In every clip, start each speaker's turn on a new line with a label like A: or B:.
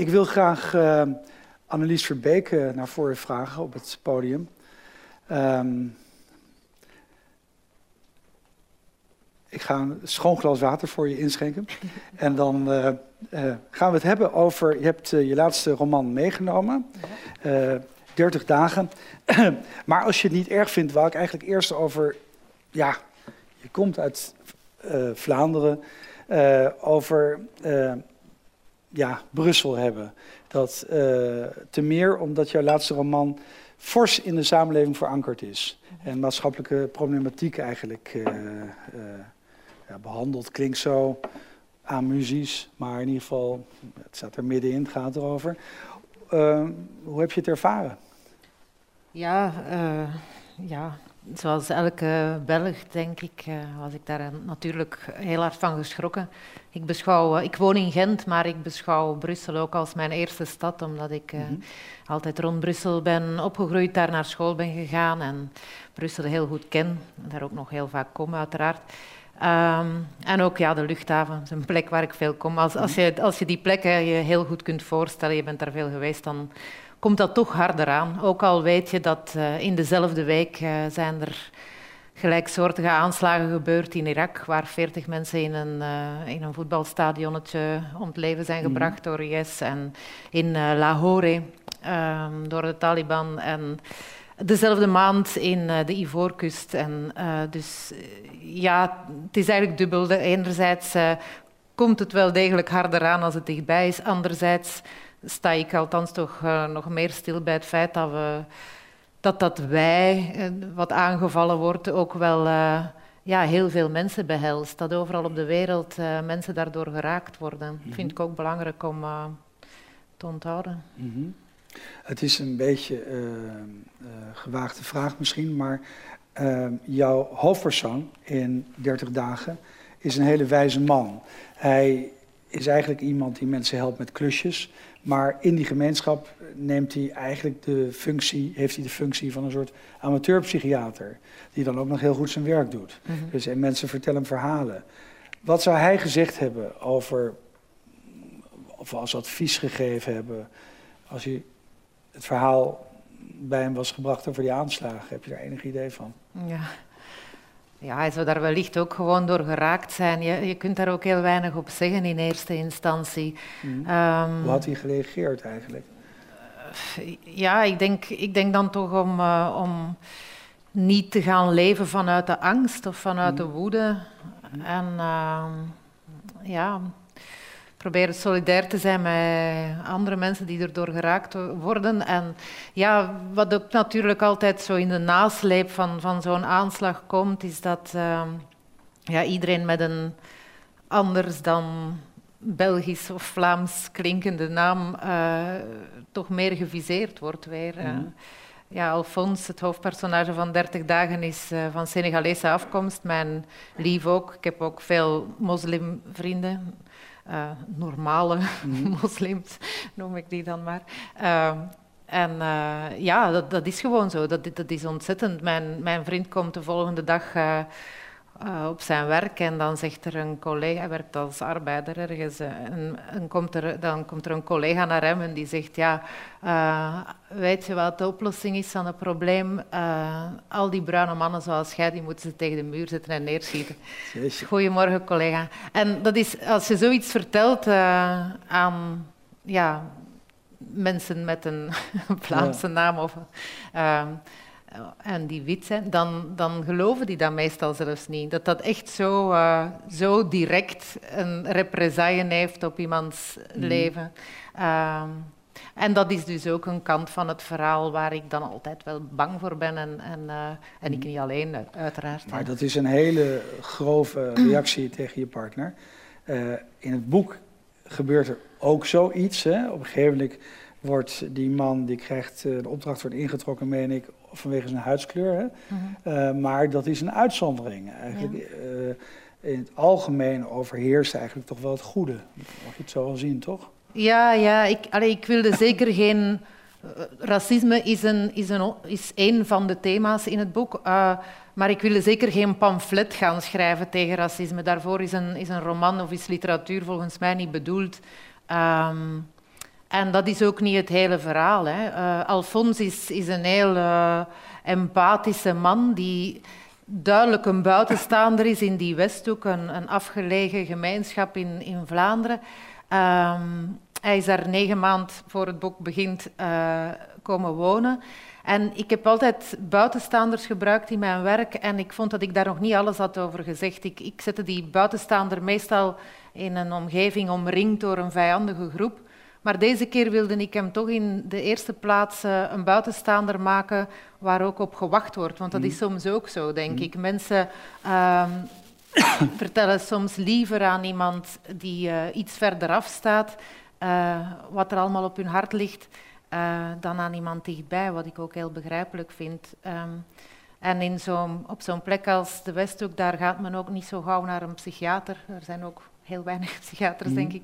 A: ik wil graag uh, Annelies Verbeek naar voren vragen op het podium. Um, ik ga een schoon glas water voor je inschenken. En dan uh, uh, gaan we het hebben over. Je hebt uh, je laatste roman meegenomen. 30 dagen. maar als je het niet erg vindt, wou ik eigenlijk eerst over. Ja, je komt uit Vlaanderen. over ja, Brussel hebben. Dat te meer omdat jouw laatste roman fors in de samenleving verankerd is. En maatschappelijke problematiek eigenlijk ja, behandeld klinkt zo amusies, maar in ieder geval, het staat er middenin, het gaat erover. Hoe heb je het ervaren?
B: Ja, ja, zoals elke Belg, denk ik, uh, was ik daar natuurlijk heel hard van geschrokken. Ik, beschouw, ik woon in Gent, maar ik beschouw Brussel ook als mijn eerste stad, omdat ik mm -hmm. altijd rond Brussel ben opgegroeid, daar naar school ben gegaan en Brussel heel goed ken. Daar ook nog heel vaak kom, uiteraard. Um, en ook ja, de luchthaven, dat is een plek waar ik veel kom. Als, als, je, als je die plekken je heel goed kunt voorstellen, je bent daar veel geweest, dan komt dat toch harder aan. Ook al weet je dat uh, in dezelfde week uh, zijn er gelijksoortige aanslagen gebeurd in Irak, waar 40 mensen in een, uh, in een voetbalstadionnetje om het leven zijn mhm. gebracht mm. door IS. En in Lahore um, door de Taliban. En dezelfde maand in de Ivoorkust. En, dus ja, het is eigenlijk dubbel. Enerzijds komt het wel degelijk harder aan als het dichtbij is. Anderzijds sta ik althans toch nog meer stil bij het feit dat we, dat, dat wij, wat aangevallen wordt, ook wel ja, heel veel mensen behelst. Dat overal op de wereld mensen daardoor geraakt worden. Dat vind ik ook belangrijk om te onthouden.
A: Mm -hmm. Het is een beetje uh, gewaagde vraag misschien, maar jouw hoofdpersoon in 30 dagen is een hele wijze man. Hij is eigenlijk iemand die mensen helpt met klusjes, maar in die gemeenschap neemt hij eigenlijk de functie, heeft hij de functie van een soort amateurpsychiater, die dan ook nog heel goed zijn werk doet. Mm -hmm. Dus en mensen vertellen verhalen. Wat zou hij gezegd hebben over, of als advies gegeven hebben, als hij het verhaal bij hem was gebracht over die aanslagen. Heb je daar enig idee van?
B: Ja. Ja, hij zou daar wellicht ook gewoon door geraakt zijn. Je, je kunt daar ook heel weinig op zeggen in eerste instantie.
A: Mm. Um, Hoe had hij gereageerd eigenlijk?
B: Ja, ik denk, ik denk dan toch om, uh, om niet te gaan leven vanuit de angst of vanuit mm. de woede. En uh, ja, proberen solidair te zijn met andere mensen die erdoor geraakt worden. En ja, wat ook natuurlijk altijd zo in de nasleep van, van zo'n aanslag komt, is dat uh, ja, iedereen met een anders dan Belgisch of Vlaams klinkende naam uh, toch meer geviseerd wordt weer. Mm -hmm. Ja, Alphonse, het hoofdpersonage van 30 dagen, is uh, van Senegalese afkomst. Mijn lief ook. Ik heb ook veel moslimvrienden uh, normale mm. moslims, noem ik die dan maar. Uh, en uh, ja, dat, dat, is gewoon zo. Dat, dat is ontzettend. Mijn, mijn vriend komt de volgende dag uh, op zijn werk en dan zegt er een collega, hij werkt als arbeider ergens, en, en komt er, dan komt er een collega naar hem en die zegt, ja, uh, weet je wat de oplossing is van het probleem? Uh, al die bruine mannen zoals jij, die moeten ze tegen de muur zetten en neerschieten. Goedemorgen, collega. En dat is, als je zoiets vertelt aan ja, mensen met een Vlaamse ja. naam of en die wit zijn, dan, dan geloven die dat meestal zelfs niet. Dat dat echt zo, uh, zo direct een represaille heeft op iemands mm. leven. Uh, en dat is dus ook een kant van het verhaal waar ik dan altijd wel bang voor ben. En, en, uh, en ik mm. niet alleen, uiteraard.
A: Maar dat is een hele grove reactie tegen je partner. in het boek gebeurt er ook zoiets. Hè? Op een gegeven moment wordt die man, die krijgt de opdracht wordt ingetrokken, meen ik, vanwege zijn huidskleur. Hè? Mm-hmm. uh, maar dat is een uitzondering. Eigenlijk, ja. uh, in het algemeen overheerst eigenlijk toch wel het goede. Mag je het zo wel zien, toch?
B: Ja, ja ik, allee, ik wilde zeker geen... Racisme is een, is, een, is een van de thema's in het boek. Uh, maar ik wilde zeker geen pamflet gaan schrijven tegen racisme. Daarvoor is een, is een roman of is literatuur volgens mij niet bedoeld. Um, En dat is ook niet het hele verhaal. Hè. Alfons is, is een heel uh, empathische man die duidelijk een buitenstaander is in die Westhoek, een, een afgelegen gemeenschap in, in Vlaanderen. Um, hij is daar negen maanden voor het boek begint uh, komen wonen. En ik heb altijd buitenstaanders gebruikt in mijn werk en ik vond dat ik daar nog niet alles had over gezegd. Ik, ik zette die buitenstaander meestal in een omgeving omringd door een vijandige groep. Maar deze keer wilde ik hem toch in de eerste plaats uh, een buitenstaander maken waar ook op gewacht wordt. Want dat is mm. soms ook zo, denk mm. ik. Mensen uh, vertellen soms liever aan iemand die uh, iets verderaf staat uh, wat er allemaal op hun hart ligt, dan aan iemand dichtbij, wat ik ook heel begrijpelijk vind. Um, en in zo'n op zo'n plek als de Westhoek, daar gaat men ook niet zo gauw naar een psychiater. Er zijn ook heel weinig psychiaters, mm. denk ik.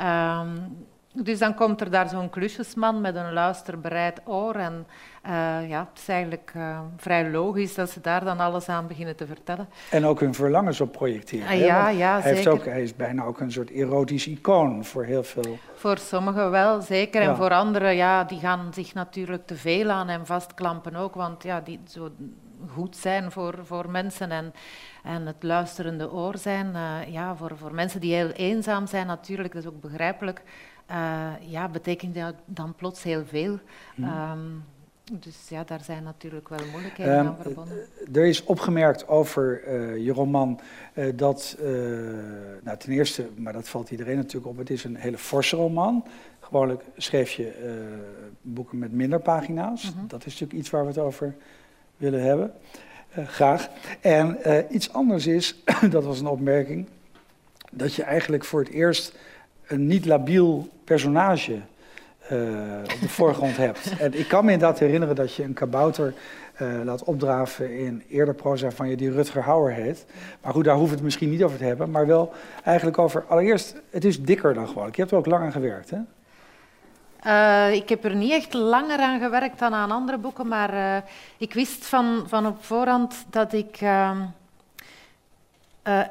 B: Um, dus dan komt er daar zo'n klusjesman met een luisterbereid oor. En uh, ja, het is eigenlijk uh, vrij logisch dat ze daar dan alles aan beginnen te vertellen.
A: En ook hun verlangens op projecteren.
B: Ah, ja, ja,
A: hij,
B: zeker.
A: Heeft ook, hij is bijna ook een soort erotisch icoon voor heel veel.
B: Voor sommigen wel, zeker. En voor anderen, ja, die gaan zich natuurlijk te veel aan hem vastklampen ook. Want ja, die zo goed zijn voor, voor mensen en, en het luisterende oor zijn. Uh, ja, voor, voor mensen die heel eenzaam zijn natuurlijk, dat is ook begrijpelijk uh, ja, betekent dat dan plots heel veel. Um, dus ja, daar zijn natuurlijk wel moeilijkheden um, aan verbonden.
A: Eh, er is opgemerkt over uh, je roman uh, dat, nou ten eerste, maar dat valt iedereen natuurlijk op, het is een hele forse roman. Gewoonlijk schreef je boeken met minder pagina's. Mm -hmm. Dat is natuurlijk iets waar we het over willen hebben. graag. En iets anders is, dat was een opmerking, dat je eigenlijk voor het eerst een niet labiel personage uh, op de voorgrond hebt. En ik kan me inderdaad herinneren dat je een kabouter uh, laat opdraven in eerder proza van je die Rutger Hauer heet. Maar goed, daar hoeven we het misschien niet over te hebben. Maar wel eigenlijk over, allereerst, het is dikker dan gewoon. Je hebt er ook lang aan gewerkt, hè?
B: Uh, ik heb er niet echt langer aan gewerkt dan aan andere boeken, maar ik wist van, van op voorhand dat ik... Ehm,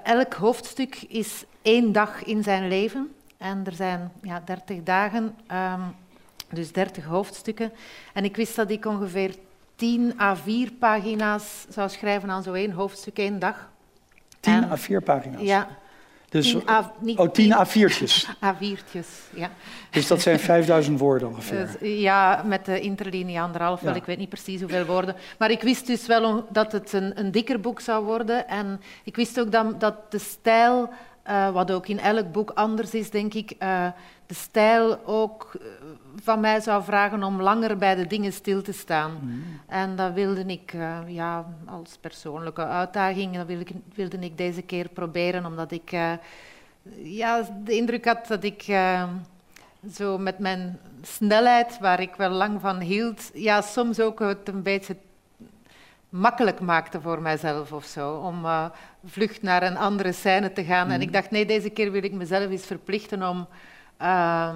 B: elk hoofdstuk is één dag in zijn leven en er zijn ja, 30 dagen, um, dus 30 hoofdstukken. En ik wist dat ik ongeveer 10 A4 pagina's zou schrijven aan zo één hoofdstuk één dag.
A: 10 en, A4 pagina's?
B: Ja.
A: Dus, 10 A, niet, oh, 10 A4'tjes.
B: A4'tjes, ja.
A: Dus dat zijn 5000 woorden ongeveer?
B: Dus, ja, met de interlinie anderhalf, ja. wel, ik weet niet precies hoeveel woorden. Maar ik wist dus wel dat het een, een dikker boek zou worden. En ik wist ook dat, dat de stijl uh, wat ook in elk boek anders is, denk ik. Uh, de stijl ook uh, van mij zou vragen om langer bij de dingen stil te staan. Mm. En dat wilde ik ja, als persoonlijke uitdaging, dat wilde ik, wilde ik deze keer proberen, omdat ik ja, de indruk had dat ik zo met mijn snelheid, waar ik wel lang van hield, ja, soms ook het een beetje makkelijk maakte voor mijzelf of zo. Om uh, vlucht naar een andere scène te gaan. En ik mhm. dacht, nee, deze keer wil ik mezelf eens verplichten om uh,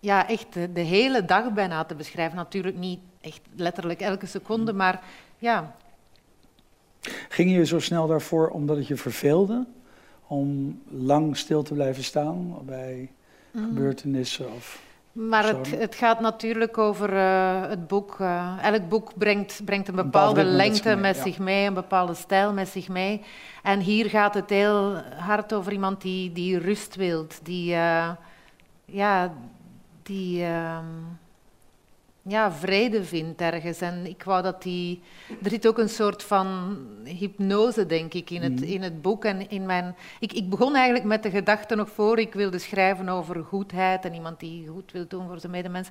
B: ja, echt de, de, hele dag bijna te beschrijven. Natuurlijk niet echt letterlijk elke seconde, mhm. maar ja.
A: Ging je zo snel daarvoor omdat het je verveelde? Om lang stil te blijven staan bij mm. gebeurtenissen? Of...
B: Maar het, het, gaat natuurlijk over uh, het boek. Uh, elk boek brengt, brengt een bepaalde lengte met, zich mee, een bepaalde stijl met zich mee. En hier gaat het heel hard over iemand die, die rust wilt, die, uh, ja, die ehm, ja, vrede vindt ergens. En ik wou dat die... Er zit ook een soort van hypnose, denk ik, in het, mhm. in het boek. En in mijn... ik, ik begon eigenlijk met de gedachte nog voor ik wilde schrijven over goedheid en iemand die goed wil doen voor zijn medemens.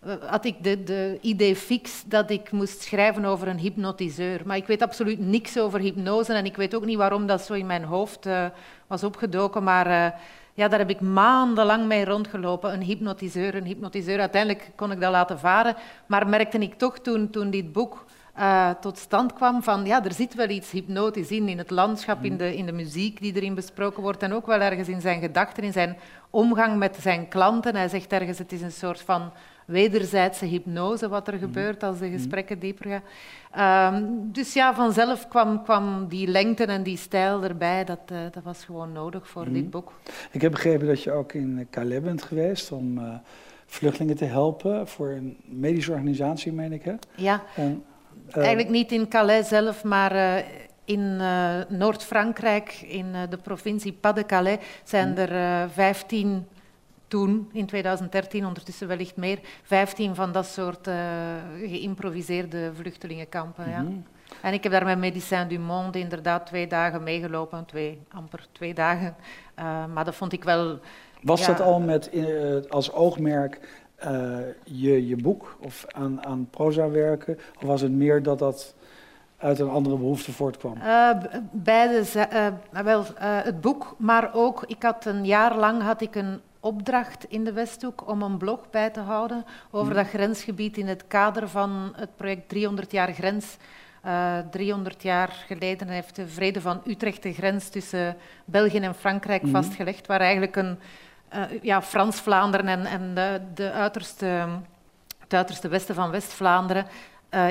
B: Eh, had ik de, de idee fix dat ik moest schrijven over een hypnotiseur. Maar ik weet absoluut niks over hypnose en ik weet ook niet waarom dat zo in mijn hoofd uh, was opgedoken. Maar... Uh, ja, daar heb ik maandenlang mee rondgelopen. Een hypnotiseur, een hypnotiseur. Uiteindelijk kon ik dat laten varen. Maar merkte ik toch toen, toen dit boek uh, tot stand kwam van ja, er zit wel iets hypnotisch in, in het landschap, in de, in de muziek die erin besproken wordt en ook wel ergens in zijn gedachten, in zijn omgang met zijn klanten. Hij zegt ergens, het is een soort van wederzijdse hypnose wat er mhm. gebeurt als de gesprekken dieper gaan. Um, dus ja, vanzelf kwam, kwam die lengte en die stijl erbij. Dat, uh, dat was gewoon nodig voor dit mhm. boek.
A: Ik heb begrepen dat je ook in Calais bent geweest om uh, vluchtelingen te helpen voor een medische organisatie, meen ik. Hè?
B: Ja, en, eigenlijk niet in Calais zelf, maar in Noord-Frankrijk, in de provincie Pas-de-Calais, zijn mhm. er 15 toen, in 2013, ondertussen wellicht meer, 15 van dat soort geïmproviseerde vluchtelingenkampen. ja. Mhm. En ik heb daar met Médecins du Monde inderdaad twee dagen meegelopen, twee, amper twee dagen. Uh, maar dat vond ik wel...
A: Was dat al met uh, als oogmerk uh, je, je boek of aan, aan proza werken? Of was het meer dat dat uit een andere behoefte voortkwam?
B: beide, wel, het boek, maar ook, ik had een jaar lang had ik een opdracht in de Westhoek om een blog bij te houden over mhm. dat grensgebied in het kader van het project 300 jaar grens 300 eh, jaar geleden heeft de Vrede van Utrecht de grens tussen België en Frankrijk mhm. vastgelegd, waar eigenlijk een uh, ja, Frans-Vlaanderen en, en de, de uiterste, het uiterste westen van West-Vlaanderen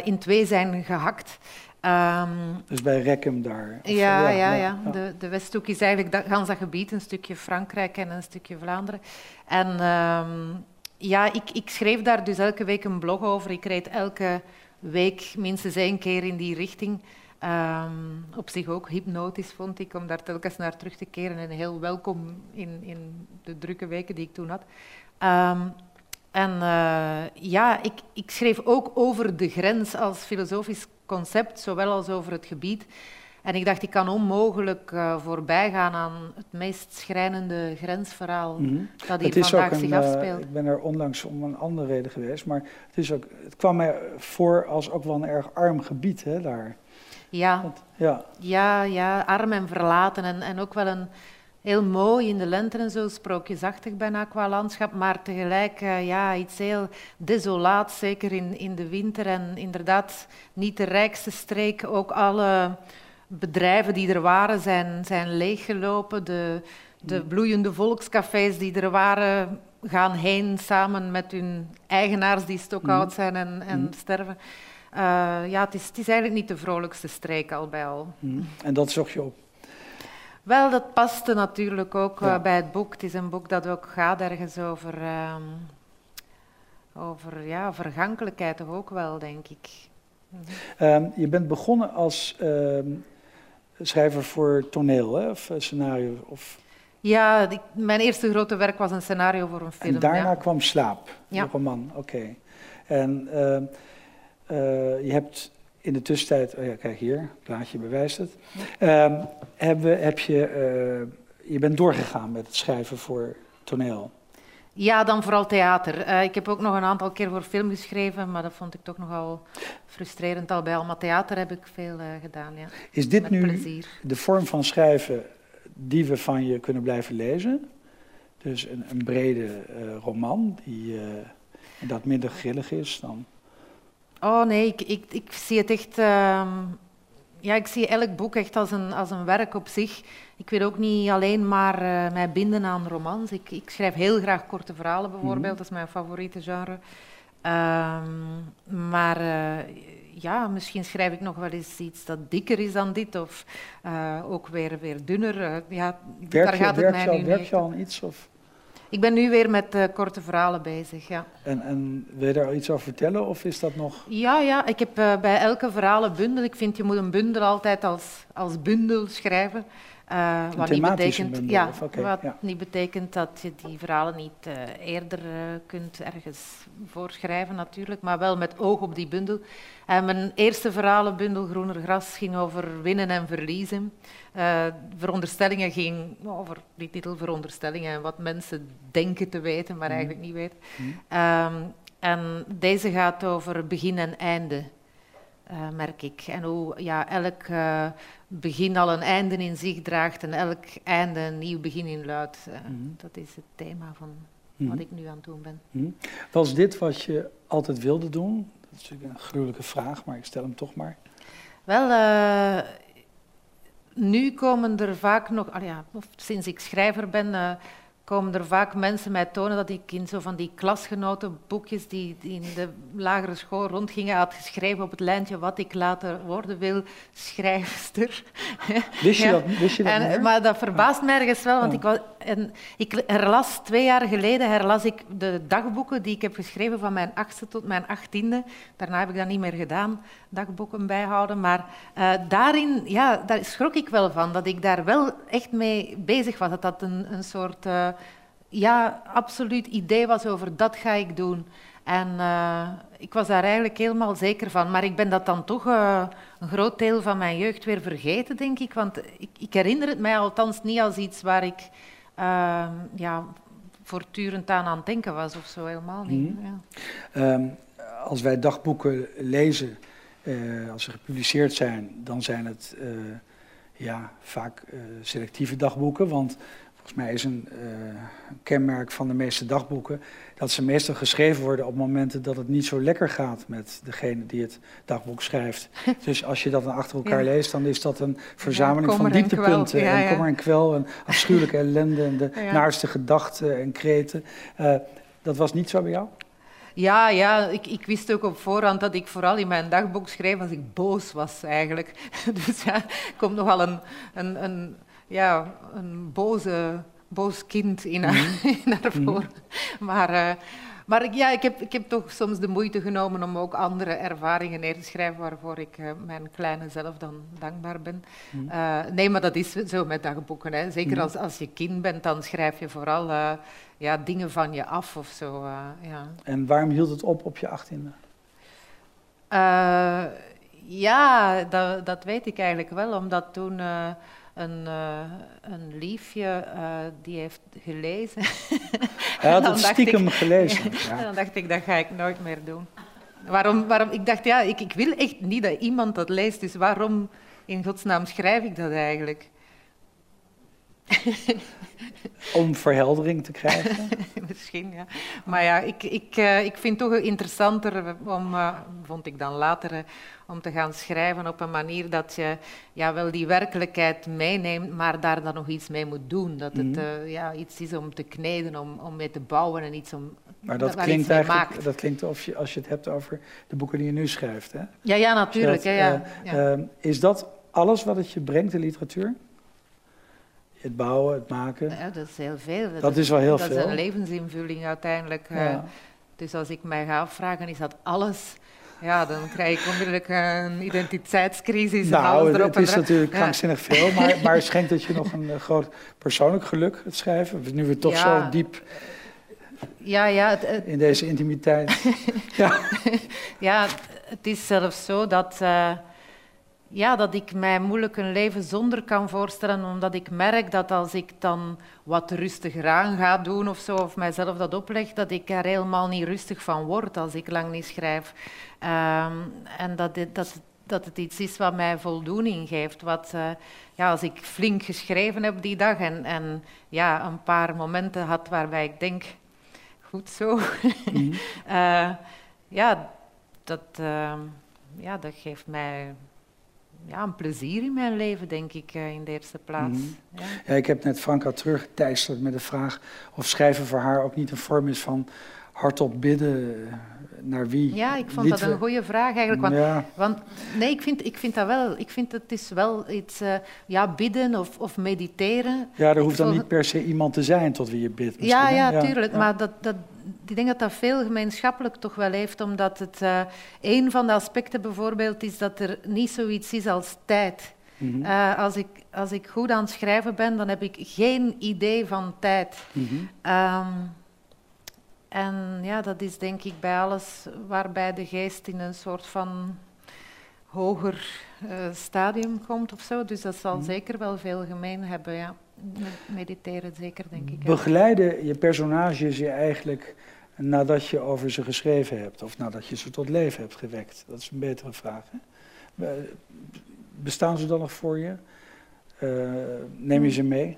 B: in twee zijn gehakt.
A: Um, dus bij Rekkem daar?
B: Ja, ja, ja, De, de Westhoek is eigenlijk dat, gans dat gebied, een stukje Frankrijk en een stukje Vlaanderen. En um, ja, ik, ik schreef daar dus elke week een blog over. Ik reed elke week minstens één keer in die richting. Um, op zich ook hypnotisch vond ik om daar telkens naar terug te keren en heel welkom in, in de drukke weken die ik toen had. En uh, ja, ik, ik schreef ook over de grens als filosofisch concept, zowel als over het gebied. En ik dacht, ik kan onmogelijk uh, voorbij gaan aan het meest schrijnende grensverhaal mm -hmm. dat hier vandaag een, zich eh, afspeelt.
A: Uh, ik ben er onlangs om een andere reden geweest, maar het, is ook, het kwam mij voor als ook wel een erg arm gebied hè, daar.
B: Ja, Want, ja. ja, ja, arm en verlaten en, en ook wel een heel mooi in de lente en zo, sprookjesachtig bijna qua landschap, maar tegelijk uh, ja, iets heel desolaat, zeker in, in de winter en inderdaad niet de rijkste streek, ook alle bedrijven die er waren zijn, zijn leeggelopen. De, de mm. bloeiende volkscafés die er waren gaan heen samen met hun eigenaars die stokoud mm. zijn en, en mm. sterven. Uh, ja, het is, het is eigenlijk niet de vrolijkste streek al bij al.
A: En dat zocht je op?
B: Wel, dat paste natuurlijk ook uh, bij het boek. Het is een boek dat ook gaat ergens over, uh, over ja, vergankelijkheid toch ook wel, denk ik.
A: Um, je bent begonnen als ehm, schrijver voor toneel hè? of eh, scenario? Of...
B: Ja, mijn eerste grote werk was een scenario voor een film.
A: En daarna kwam Slaap, ja. de roman. Oké. En uh, uh, je hebt in de tussentijd, oh ja, kijk hier, het plaatje bewijst het. Uh, heb, heb je, je bent doorgegaan met het schrijven voor toneel.
B: Ja, dan vooral theater. Uh, ik heb ook nog een aantal keer voor film geschreven, maar dat vond ik toch nogal frustrerend al bij al. Maar theater heb ik veel uh, gedaan, ja.
A: Is dit nu plezier. de vorm van schrijven die we van je kunnen blijven lezen? Dus een, een brede roman die dat minder grillig is dan...
B: Oh nee, ik, ik, ik zie het echt... Ehm, ja, ik zie elk boek echt als een, als een werk op zich. Ik wil ook niet alleen maar uh, mij binden aan romans. Ik, ik, schrijf heel graag korte verhalen bijvoorbeeld, mhm. dat is mijn favoriete genre. Um, maar uh, ja, misschien schrijf ik nog wel eens iets dat dikker is dan dit, of uh, ook weer, weer dunner. ja,
A: werk daar gaat het mij nu Werk je aan iets? Of?
B: Ik ben nu weer met uh, korte verhalen bezig, ja.
A: En, en wil je daar iets over vertellen, of is dat nog...
B: Ja, ja ik heb uh, bij elke verhalenbundel... Ik vind, je moet een bundel altijd als, als bundel schrijven.
A: Uh, wat niet betekent,
B: ja, wat niet betekent dat je die verhalen niet uh, eerder uh, kunt ergens voorschrijven natuurlijk, maar wel met oog op die bundel. En mijn eerste verhalenbundel, Groener Gras, ging over winnen en verliezen. veronderstellingen ging over die titel Veronderstellingen en wat mensen denken te weten, maar mhm. eigenlijk niet weten. Mm. Um, en deze gaat over begin en einde. Uh, merk ik. En hoe ja, elk uh, begin al een einde in zich draagt en elk einde een nieuw begin inluidt. Uh, mm Dat is het thema van mm wat ik nu aan het doen ben.
A: Mm Was dit wat je altijd wilde doen? Dat is natuurlijk een gruwelijke vraag, maar ik stel hem toch maar.
B: Wel, nu komen er vaak nog, ah ja, sinds ik schrijver ben, komen er vaak mensen mij tonen dat ik in zo van die klasgenotenboekjes die, die in de lagere school rondgingen had geschreven op het lijntje wat ik later worden wil, schrijfster.
A: Wist je dat, wist je dat
B: en, Maar dat verbaast mij ergens wel, want ik was en ik herlas twee jaar geleden herlas ik de dagboeken die ik heb geschreven van mijn achtste tot mijn achttiende. Daarna heb ik dat niet meer gedaan, dagboeken bijhouden. Maar uh, daarin, ja, daar schrok ik wel van, dat ik daar wel echt mee bezig was. Dat dat een, een soort, uh, ja, absoluut idee was over dat ga ik doen. En uh, ik was daar eigenlijk helemaal zeker van. Maar ik ben dat dan toch uh, een groot deel van mijn jeugd weer vergeten, denk ik. Want ik, ik herinner het mij althans niet als iets waar ik uh, ja, voortdurend aan aan het denken was of zo, helemaal niet. Mm.
A: Ja. Um, als wij dagboeken lezen, als ze gepubliceerd zijn, dan zijn het ja, vaak selectieve dagboeken. Want volgens mij is een uh, kenmerk van de meeste dagboeken dat ze meestal geschreven worden op momenten dat het niet zo lekker gaat met degene die het dagboek schrijft. dus als je dat dan achter elkaar ja. leest, dan is dat een verzameling ja, van dieptepunten en, ja, en kommer en kwel en afschuwelijke ellende en de naarste gedachten en kreten. Uh, dat was niet zo bij jou?
B: Ja, ja ik, ik, wist ook op voorhand dat ik vooral in mijn dagboek schreef als ik boos was eigenlijk. dus ja, komt nogal een, een, een ja, een boze, boos kind in haar, mm. voor. Mm. Maar, uh, maar ik, ja, ik, heb, ik heb toch soms de moeite genomen om ook andere ervaringen neer te schrijven waarvoor ik uh, mijn kleine zelf dan dankbaar ben. Mm. Uh, nee, maar dat is zo met dagboeken. Hè. Zeker als, als je kind bent, dan schrijf je vooral ja, dingen van je af of zo. ja.
A: En waarom hield het op op je achttiende?
B: ja, dat, dat weet ik eigenlijk wel, omdat toen een, uh, een liefje uh, die heeft gelezen.
A: Hij had het stiekem ik, gelezen.
B: Ja. dan dacht ik, dat ga ik nooit meer doen. Waarom, waarom, ik dacht, ja, ik, ik wil echt niet dat iemand dat leest, dus waarom in godsnaam schrijf ik dat eigenlijk?
A: Om verheldering te krijgen?
B: Misschien, ja. Maar ja, ik, ik, uh, ik vind het toch interessanter, om, uh, vond ik dan later, uh, om te gaan schrijven op een manier dat je ja, wel die werkelijkheid meeneemt, maar daar dan nog iets mee moet doen. Dat het mm. ja, iets is om te kneden, om, om mee te bouwen en iets om
A: maar dat klinkt eigenlijk, dat klinkt of je, als je het hebt over de boeken die je nu schrijft. Hè?
B: Ja, ja, natuurlijk. Dat, ja, ja.
A: is dat alles wat het je brengt, de literatuur? Het bouwen, het maken.
B: Ja, dat is heel veel.
A: Dat, dat is wel heel veel.
B: Dat is een levensinvulling uiteindelijk. Ja. Uh, dus als ik mij ga afvragen, is dat alles? Ja, dan krijg ik onmiddellijk een identiteitscrisis.
A: Nou,
B: en alles
A: erop het is natuurlijk krankzinnig veel, maar, maar schenkt het je nog een uh, groot persoonlijk geluk, het schrijven? Nu we toch ja. zo diep
B: ja, ja, het, het,
A: in deze intimiteit.
B: ja. ja, het is zelfs zo dat... Uh, ja, dat ik mij moeilijk een leven zonder kan voorstellen, omdat ik merk dat als ik dan wat rustiger aan ga doen of zo, of mijzelf dat opleg, dat ik er helemaal niet rustig van word als ik lang niet schrijf. Um, en dat, dit, dat, dat het iets is wat mij voldoening geeft. Wat, uh, ja, als ik flink geschreven heb die dag en, en ja, een paar momenten had waarbij ik denk, goed zo. Mm. uh, ja, dat, uh, ja, dat geeft mij ja, een plezier in mijn leven, denk ik, eh, in de eerste plaats. Mm
A: ja. ja. ik heb net Franka teruggeteisterd met de vraag of schrijven voor haar ook niet een vorm is van hardop bidden. Eh, naar wie?
B: Ja, ik vond dat een goede vraag eigenlijk. Want, ja. want, nee, ik vind, ik vind dat wel. Ik vind het is wel iets, uh, ja, bidden of, of mediteren.
A: Ja, er hoeft dan niet per se iemand te zijn tot wie je bidt.
B: Ja, ja, ja, tuurlijk. Maar dat, dat, ik denk dat dat veel gemeenschappelijk toch wel heeft, omdat het uh, een van de aspecten bijvoorbeeld is dat er niet zoiets is als tijd. Mm -hmm. uh, als, ik, als ik goed aan het schrijven ben, dan heb ik geen idee van tijd. Mm -hmm. um, en ja, dat is denk ik bij alles waarbij de geest in een soort van hoger uh, stadium komt of zo. Dus dat zal mm -hmm. zeker wel veel gemeen hebben, ja. Mediteren zeker, denk ik.
A: Begeleiden je personages je eigenlijk nadat je over ze geschreven hebt of nadat je ze tot leven hebt gewekt? Dat is een betere vraag. Hè? Bestaan ze dan nog voor je? Uh, neem je ze mee?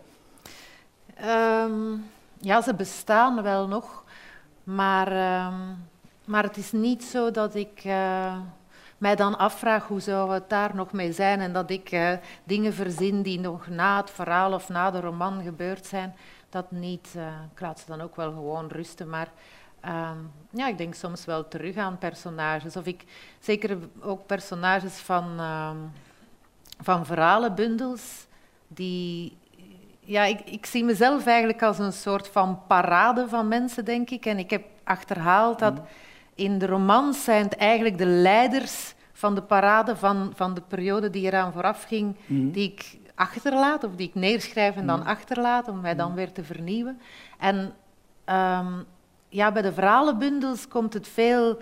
B: Um, ja, ze bestaan wel nog. Maar, um, maar het is niet zo dat ik uh, mij dan afvraag hoe zou het daar nog mee zijn en dat ik uh, dingen verzin die nog na het verhaal of na de roman gebeurd zijn. Dat niet. Uh, ik laat ze dan ook wel gewoon rusten, maar Um, ja, ik denk soms wel terug aan personages. Of ik, zeker ook personages van, um, van verhalenbundels, die, ja, ik, ik, zie mezelf eigenlijk als een soort van parade van mensen, denk ik. En ik heb achterhaald dat in de romans zijn het eigenlijk de leiders van de parade van, van de periode die eraan vooraf ging, mhm. die ik achterlaat, of die ik neerschrijf en dan mhm. achterlaat, om mij dan mhm. weer te vernieuwen. En ehm, ja, bij de verhalenbundels komt het veel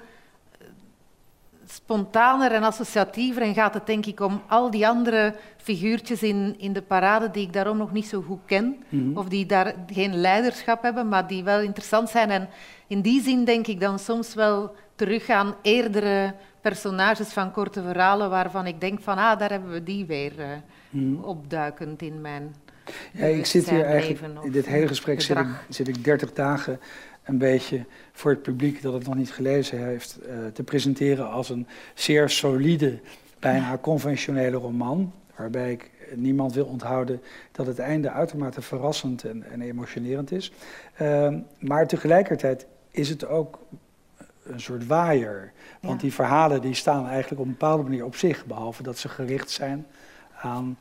B: spontaner en associatiever en gaat het denk ik om al die andere figuurtjes in, in de parade die ik daarom nog niet zo goed ken, mhm. of die daar geen leiderschap hebben, maar die wel interessant zijn. En in die zin denk ik dan soms wel terug aan eerdere personages van korte verhalen waarvan ik denk van, ah, daar hebben we die weer uh, opduikend in mijn
A: ja, ik zit hier eigenlijk, in dit hele gesprek zit ik, zit ik 30 dagen een beetje voor het publiek dat het nog niet gelezen heeft, uh, te presenteren als een zeer solide, bijna conventionele roman. Waarbij ik niemand wil onthouden dat het einde uitermate verrassend en, en emotionerend is. Uh, maar tegelijkertijd is het ook een soort waaier. Want die verhalen die staan eigenlijk op een bepaalde manier op zich, behalve dat ze gericht zijn aan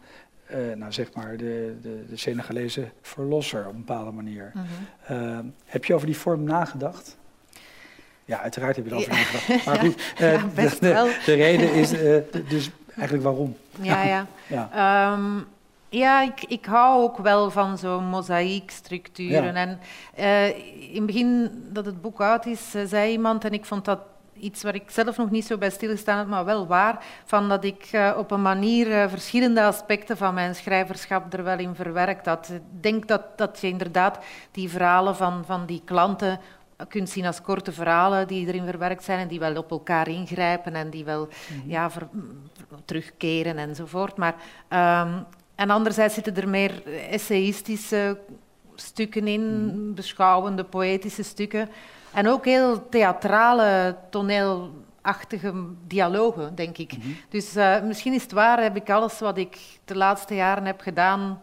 A: uh, nou zeg maar de, de, de Senegalese verlosser op een bepaalde manier. uh, heb je over die vorm nagedacht? Ja, uiteraard heb je erover nagedacht. Maar goed, ja, de, de, de, reden is dus eigenlijk waarom.
B: Ja, ja. ja. Um, ja, ik, ik hou ook wel van zo'n mozaïekstructuren. En in het begin dat het boek uit is, zei iemand, en ik vond dat iets waar ik zelf nog niet zo bij stilgestaan heb, maar wel waar, van dat ik uh, op een manier uh, verschillende aspecten van mijn schrijverschap er wel in verwerkt had. Ik denk dat, dat je inderdaad die verhalen van, van die klanten kunt zien als korte verhalen die erin verwerkt zijn en die wel op elkaar ingrijpen en die wel mhm. ja, ver, terugkeren enzovoort. Maar, um, en anderzijds zitten er meer essayistische stukken in, mhm. beschouwende, poëtische stukken. En ook heel theatrale, toneelachtige dialogen, denk ik. Mhm. Dus uh, misschien is het waar, heb ik alles wat ik de laatste jaren heb gedaan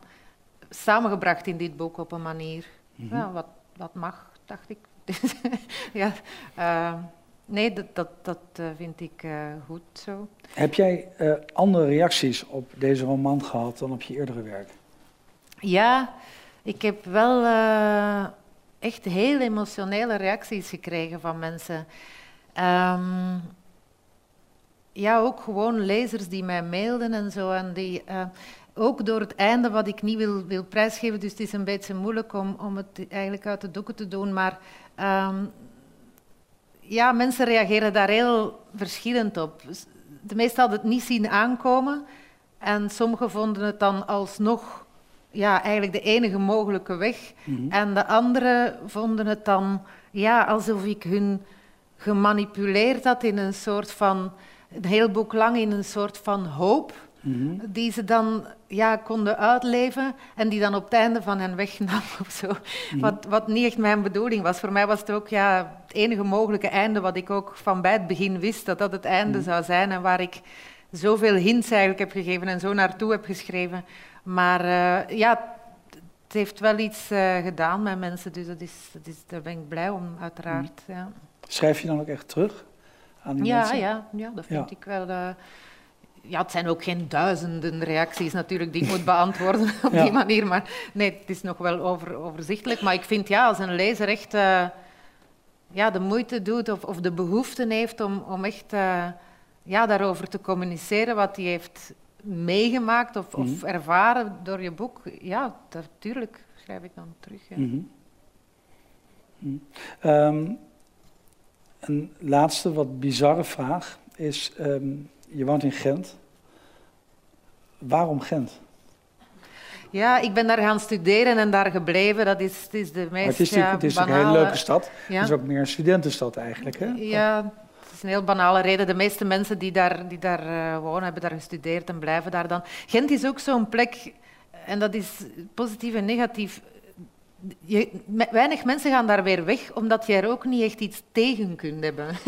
B: samengebracht in dit boek op een manier. Mm ja, wat, wat mag, dacht ik. ja, uh, nee, dat, dat, dat uh, vind ik goed zo.
A: Heb jij andere reacties op deze roman gehad dan op je eerdere werk?
B: Ja, ik heb wel echt heel emotionele reacties gekregen van mensen. Ehm, ja, ook gewoon lezers die mij mailden en zo. En die, uh, ook door het einde, wat ik niet wil, wil prijsgeven, dus het is een beetje moeilijk om, om het eigenlijk uit de doeken te doen. Maar um, ja, mensen reageren daar heel verschillend op. De meesten hadden het niet zien aankomen. En sommigen vonden het dan alsnog ja, eigenlijk de enige mogelijke weg. Mhm. En de anderen vonden het dan ja, alsof ik hun gemanipuleerd had in een soort van, een heel boek lang in een soort van hoop. Mhm. Die ze dan ja, konden uitleven en die dan op het einde van hen wegnam of zo. Mhm. wat, wat niet echt mijn bedoeling was. Voor mij was het ook ja, het enige mogelijke einde wat ik ook van bij het begin wist dat dat het einde zou zijn en waar ik zoveel hints eigenlijk heb gegeven en zo naartoe heb geschreven. Maar uh, ja, het heeft wel iets uh, gedaan met mensen, dus dat is, dat is, daar ben ik blij om, uiteraard. Mm. Ja.
A: Schrijf je dan ook echt terug aan die
B: ja,
A: mensen?
B: Ja, ja, dat vind ik wel... Uh, ja, het zijn ook geen duizenden reacties natuurlijk die ik moet beantwoorden op die manier, maar nee, het is nog wel over, overzichtelijk. Maar ik vind ja, als een lezer echt ja, de moeite doet of, of de behoefte heeft om, om echt ja, daarover te communiceren wat hij heeft meegemaakt of, of, mhm. ervaren door je boek, ja, natuurlijk schrijf ik dan terug. Ja. Mhm.
A: Mhm. Ehm, een laatste, wat bizarre vraag is: ehm, je woont in Gent. Waarom Gent?
B: Ja, ik ben daar gaan studeren en daar gebleven. Dat is, het is de meest
A: maar het is,
B: ja,
A: het is een hele leuke stad. Het is ook meer een studentenstad eigenlijk. Hè?
B: Ja, is een heel banale reden. De meeste mensen die daar, die daar uh, wonen, hebben daar gestudeerd en blijven daar dan. Gent is ook zo'n plek, en dat is positief en negatief. Je, weinig mensen gaan daar weer weg, omdat je er ook niet echt iets tegen kunt hebben.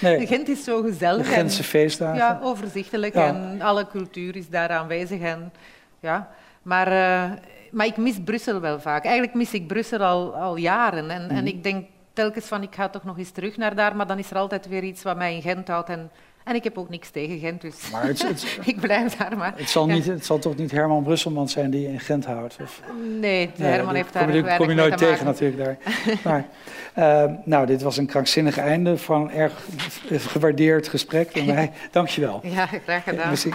B: Nee. Gent is zo gezellig.
A: De Gentse feestdagen.
B: Ja, overzichtelijk en alle cultuur is daar aanwezig. En, ja. maar, uh, maar ik mis Brussel wel vaak. Eigenlijk mis ik Brussel al, al jaren. En, en mhm. ik denk telkens van ik ga toch nog eens terug naar daar, maar dan is er altijd weer iets wat mij in Gent houdt. En, En ik heb ook niks tegen Gent, dus
A: Maar het, het,
B: ik blijf daar maar.
A: het, zal
B: Ja.
A: niet, het zal toch niet Herman Brusselman zijn die in Gent houdt? Of,
B: Nee,
A: Nee,
B: Herman heeft daar weinig
A: kom je nooit
B: te
A: tegen natuurlijk daar. Maar, eh, nou, dit was een krankzinnig einde van een erg gewaardeerd gesprek door mij. Dank je wel.
B: Ja, graag gedaan.
A: Merci.